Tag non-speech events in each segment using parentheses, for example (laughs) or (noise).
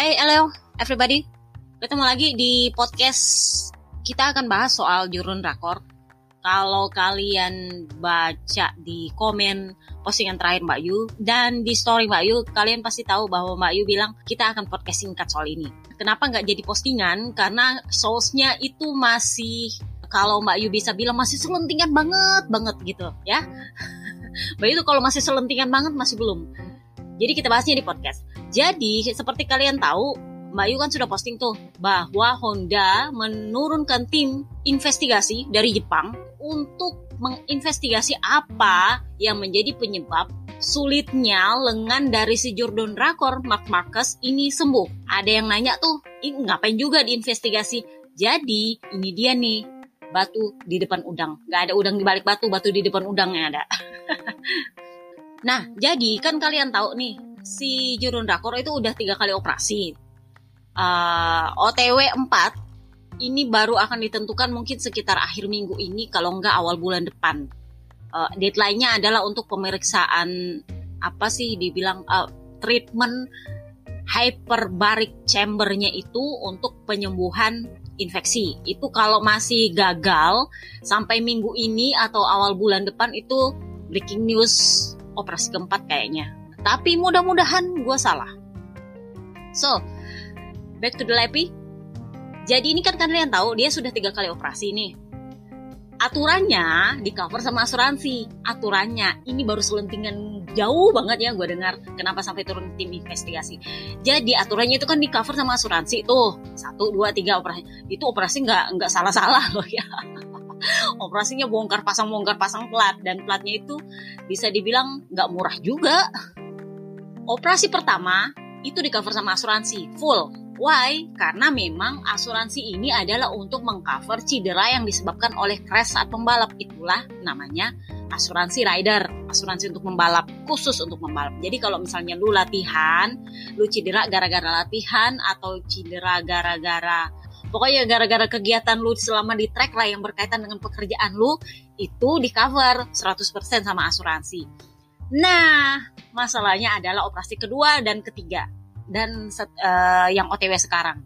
Hey, hello everybody. Ketemu lagi di podcast kita akan bahas soal jurun rakor. Kalau kalian baca di komen postingan terakhir Mbak Yu dan di story Mbak Yu, kalian pasti tahu bahwa Mbak Yu bilang kita akan podcast singkat soal ini. Kenapa nggak jadi postingan? Karena source-nya itu masih kalau Mbak Yu bisa bilang masih selentingan banget banget gitu ya. (laughs) Mbak Yu tuh kalau masih selentingan banget masih belum. Jadi kita bahasnya di podcast. Jadi seperti kalian tahu, Mbak Yu kan sudah posting tuh bahwa Honda menurunkan tim investigasi dari Jepang untuk menginvestigasi apa yang menjadi penyebab sulitnya lengan dari si Jordan Rakor Mark Marcus ini sembuh. Ada yang nanya tuh, ngapain juga diinvestigasi? Jadi ini dia nih batu di depan udang. Gak ada udang di balik batu, batu di depan udangnya ada. (laughs) nah, jadi kan kalian tahu nih, si Jurun Rakor itu udah tiga kali operasi. Uh, OTW 4 ini baru akan ditentukan mungkin sekitar akhir minggu ini kalau nggak awal bulan depan. Uh, deadline-nya adalah untuk pemeriksaan apa sih dibilang uh, treatment hyperbaric chamber-nya itu untuk penyembuhan infeksi. Itu kalau masih gagal sampai minggu ini atau awal bulan depan itu breaking news operasi keempat kayaknya. Tapi mudah-mudahan gue salah. So, back to the Lepi. Jadi ini kan kalian tahu dia sudah tiga kali operasi nih. Aturannya di cover sama asuransi. Aturannya ini baru selentingan jauh banget ya gue dengar. Kenapa sampai turun tim investigasi. Jadi aturannya itu kan di cover sama asuransi tuh. Satu, dua, tiga operasi. Itu operasi nggak nggak salah-salah loh ya. (laughs) Operasinya bongkar pasang bongkar pasang plat dan platnya itu bisa dibilang nggak murah juga. Operasi pertama itu di cover sama asuransi full Why? Karena memang asuransi ini adalah untuk mengcover cedera yang disebabkan oleh crash saat pembalap. Itulah namanya asuransi rider, asuransi untuk membalap, khusus untuk membalap. Jadi kalau misalnya lu latihan, lu cedera gara-gara latihan atau cedera gara-gara pokoknya gara-gara kegiatan lu selama di track lah yang berkaitan dengan pekerjaan lu itu di cover 100% sama asuransi. Nah, masalahnya adalah operasi kedua dan ketiga dan uh, yang OTW sekarang.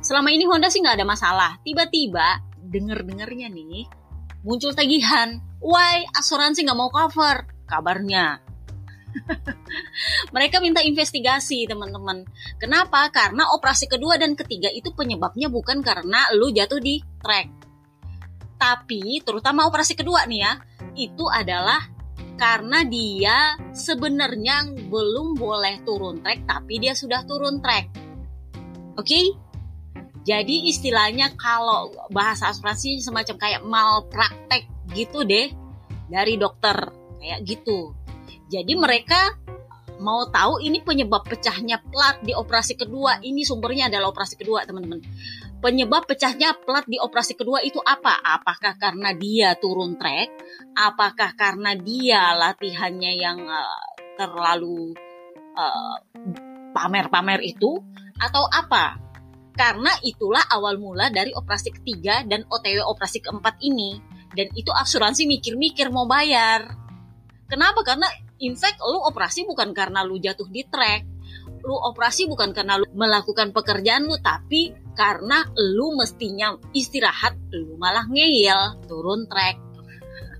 Selama ini Honda sih nggak ada masalah. Tiba-tiba denger-dengernya nih muncul tagihan. Why asuransi nggak mau cover? Kabarnya. (laughs) Mereka minta investigasi teman-teman. Kenapa? Karena operasi kedua dan ketiga itu penyebabnya bukan karena lu jatuh di track. Tapi terutama operasi kedua nih ya, itu adalah karena dia sebenarnya belum boleh turun trek tapi dia sudah turun trek. Oke? Okay? Jadi istilahnya kalau bahasa asuransi semacam kayak malpraktek gitu deh dari dokter kayak gitu. Jadi mereka mau tahu ini penyebab pecahnya plat di operasi kedua ini sumbernya adalah operasi kedua teman-teman penyebab pecahnya plat di operasi kedua itu apa? Apakah karena dia turun trek? Apakah karena dia latihannya yang uh, terlalu uh, pamer-pamer itu? Atau apa? Karena itulah awal mula dari operasi ketiga dan OTW operasi keempat ini. Dan itu asuransi mikir-mikir mau bayar. Kenapa? Karena in fact lu operasi bukan karena lu jatuh di trek. Lu operasi bukan karena lu melakukan pekerjaan lu, tapi karena lu mestinya istirahat lu malah ngeyel turun trek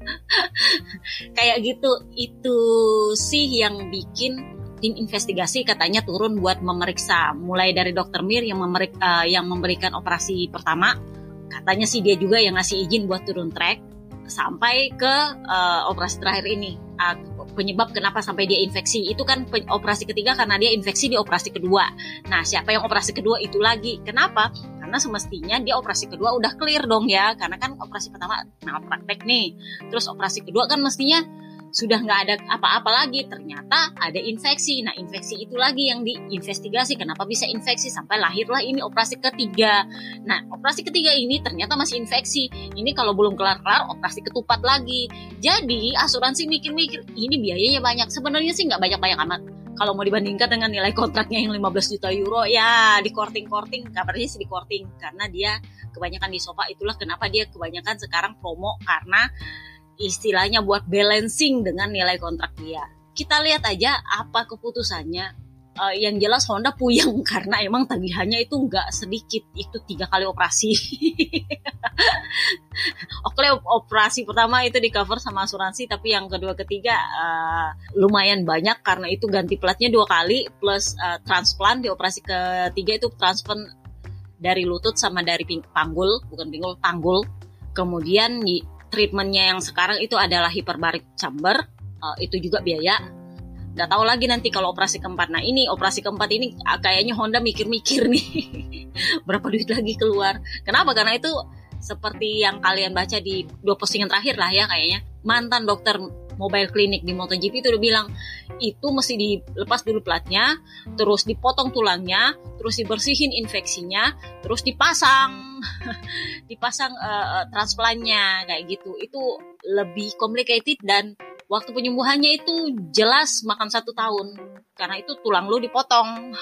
(laughs) kayak gitu. Itu sih yang bikin tim investigasi katanya turun buat memeriksa. Mulai dari dokter Mir yang memerik, uh, yang memberikan operasi pertama. Katanya sih dia juga yang ngasih izin buat turun trek sampai ke uh, operasi terakhir ini. Uh, penyebab kenapa sampai dia infeksi. Itu kan operasi ketiga karena dia infeksi di operasi kedua. Nah siapa yang operasi kedua? Itu lagi. Kenapa? Karena semestinya dia operasi kedua udah clear dong ya. Karena kan operasi pertama nah praktek nih. Terus operasi kedua kan mestinya sudah nggak ada apa-apa lagi ternyata ada infeksi. Nah infeksi itu lagi yang diinvestigasi kenapa bisa infeksi? Sampai lahirlah ini operasi ketiga. Nah operasi ketiga ini ternyata masih infeksi. Ini kalau belum kelar-kelar operasi ketupat lagi. Jadi asuransi mikir-mikir ini biayanya banyak. Sebenarnya sih nggak banyak-banyak amat. Kalau mau dibandingkan dengan nilai kontraknya yang 15 juta euro ya di korting-korting kabarnya sih di korting karena dia kebanyakan di sofa. Itulah kenapa dia kebanyakan sekarang promo karena istilahnya buat balancing dengan nilai kontrak dia. Kita lihat aja apa keputusannya. Uh, yang jelas Honda puyeng (laughs) karena emang tagihannya itu nggak sedikit itu tiga kali operasi. (laughs) Oke operasi pertama itu di cover sama asuransi tapi yang kedua ketiga uh, lumayan banyak karena itu ganti platnya dua kali plus uh, transplant di operasi ketiga itu transplant dari lutut sama dari panggul bukan pinggul panggul kemudian di treatmentnya yang sekarang itu adalah hyperbaric chamber uh, itu juga biaya. Nggak tahu lagi nanti kalau operasi keempat. Nah ini operasi keempat ini ah, kayaknya Honda mikir-mikir nih. (laughs) Berapa duit lagi keluar? Kenapa? Karena itu seperti yang kalian baca di dua postingan terakhir lah ya kayaknya mantan dokter mobile clinic di MotoGP itu udah bilang itu mesti dilepas dulu platnya, terus dipotong tulangnya, terus dibersihin infeksinya, terus dipasang, (laughs) dipasang uh, transplantnya kayak gitu. Itu lebih complicated dan waktu penyembuhannya itu jelas makan satu tahun karena itu tulang lu dipotong.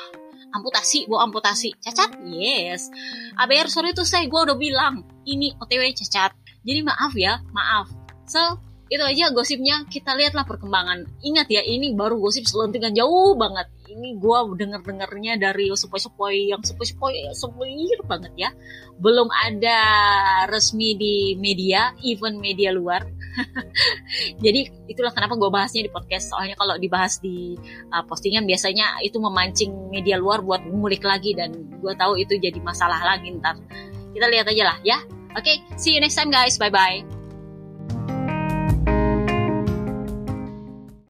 Amputasi bu amputasi. Cacat? Yes. ABR sorry tuh saya gue udah bilang ini OTW cacat. Jadi maaf ya maaf. So itu aja gosipnya kita lihatlah perkembangan. Ingat ya ini baru gosip selentingan jauh banget. Ini gue denger dengernya dari sepoi-sepoi yang sepoi-sepoi sepoi banget ya. Belum ada resmi di media even media luar. (laughs) Jadi itulah kenapa gue bahasnya di podcast. Soalnya kalau dibahas di uh, postingan biasanya itu memancing media luar buat ngulik lagi. Dan gue tahu itu jadi masalah lagi ntar. Kita lihat aja lah ya. Oke okay, see you next time guys. Bye bye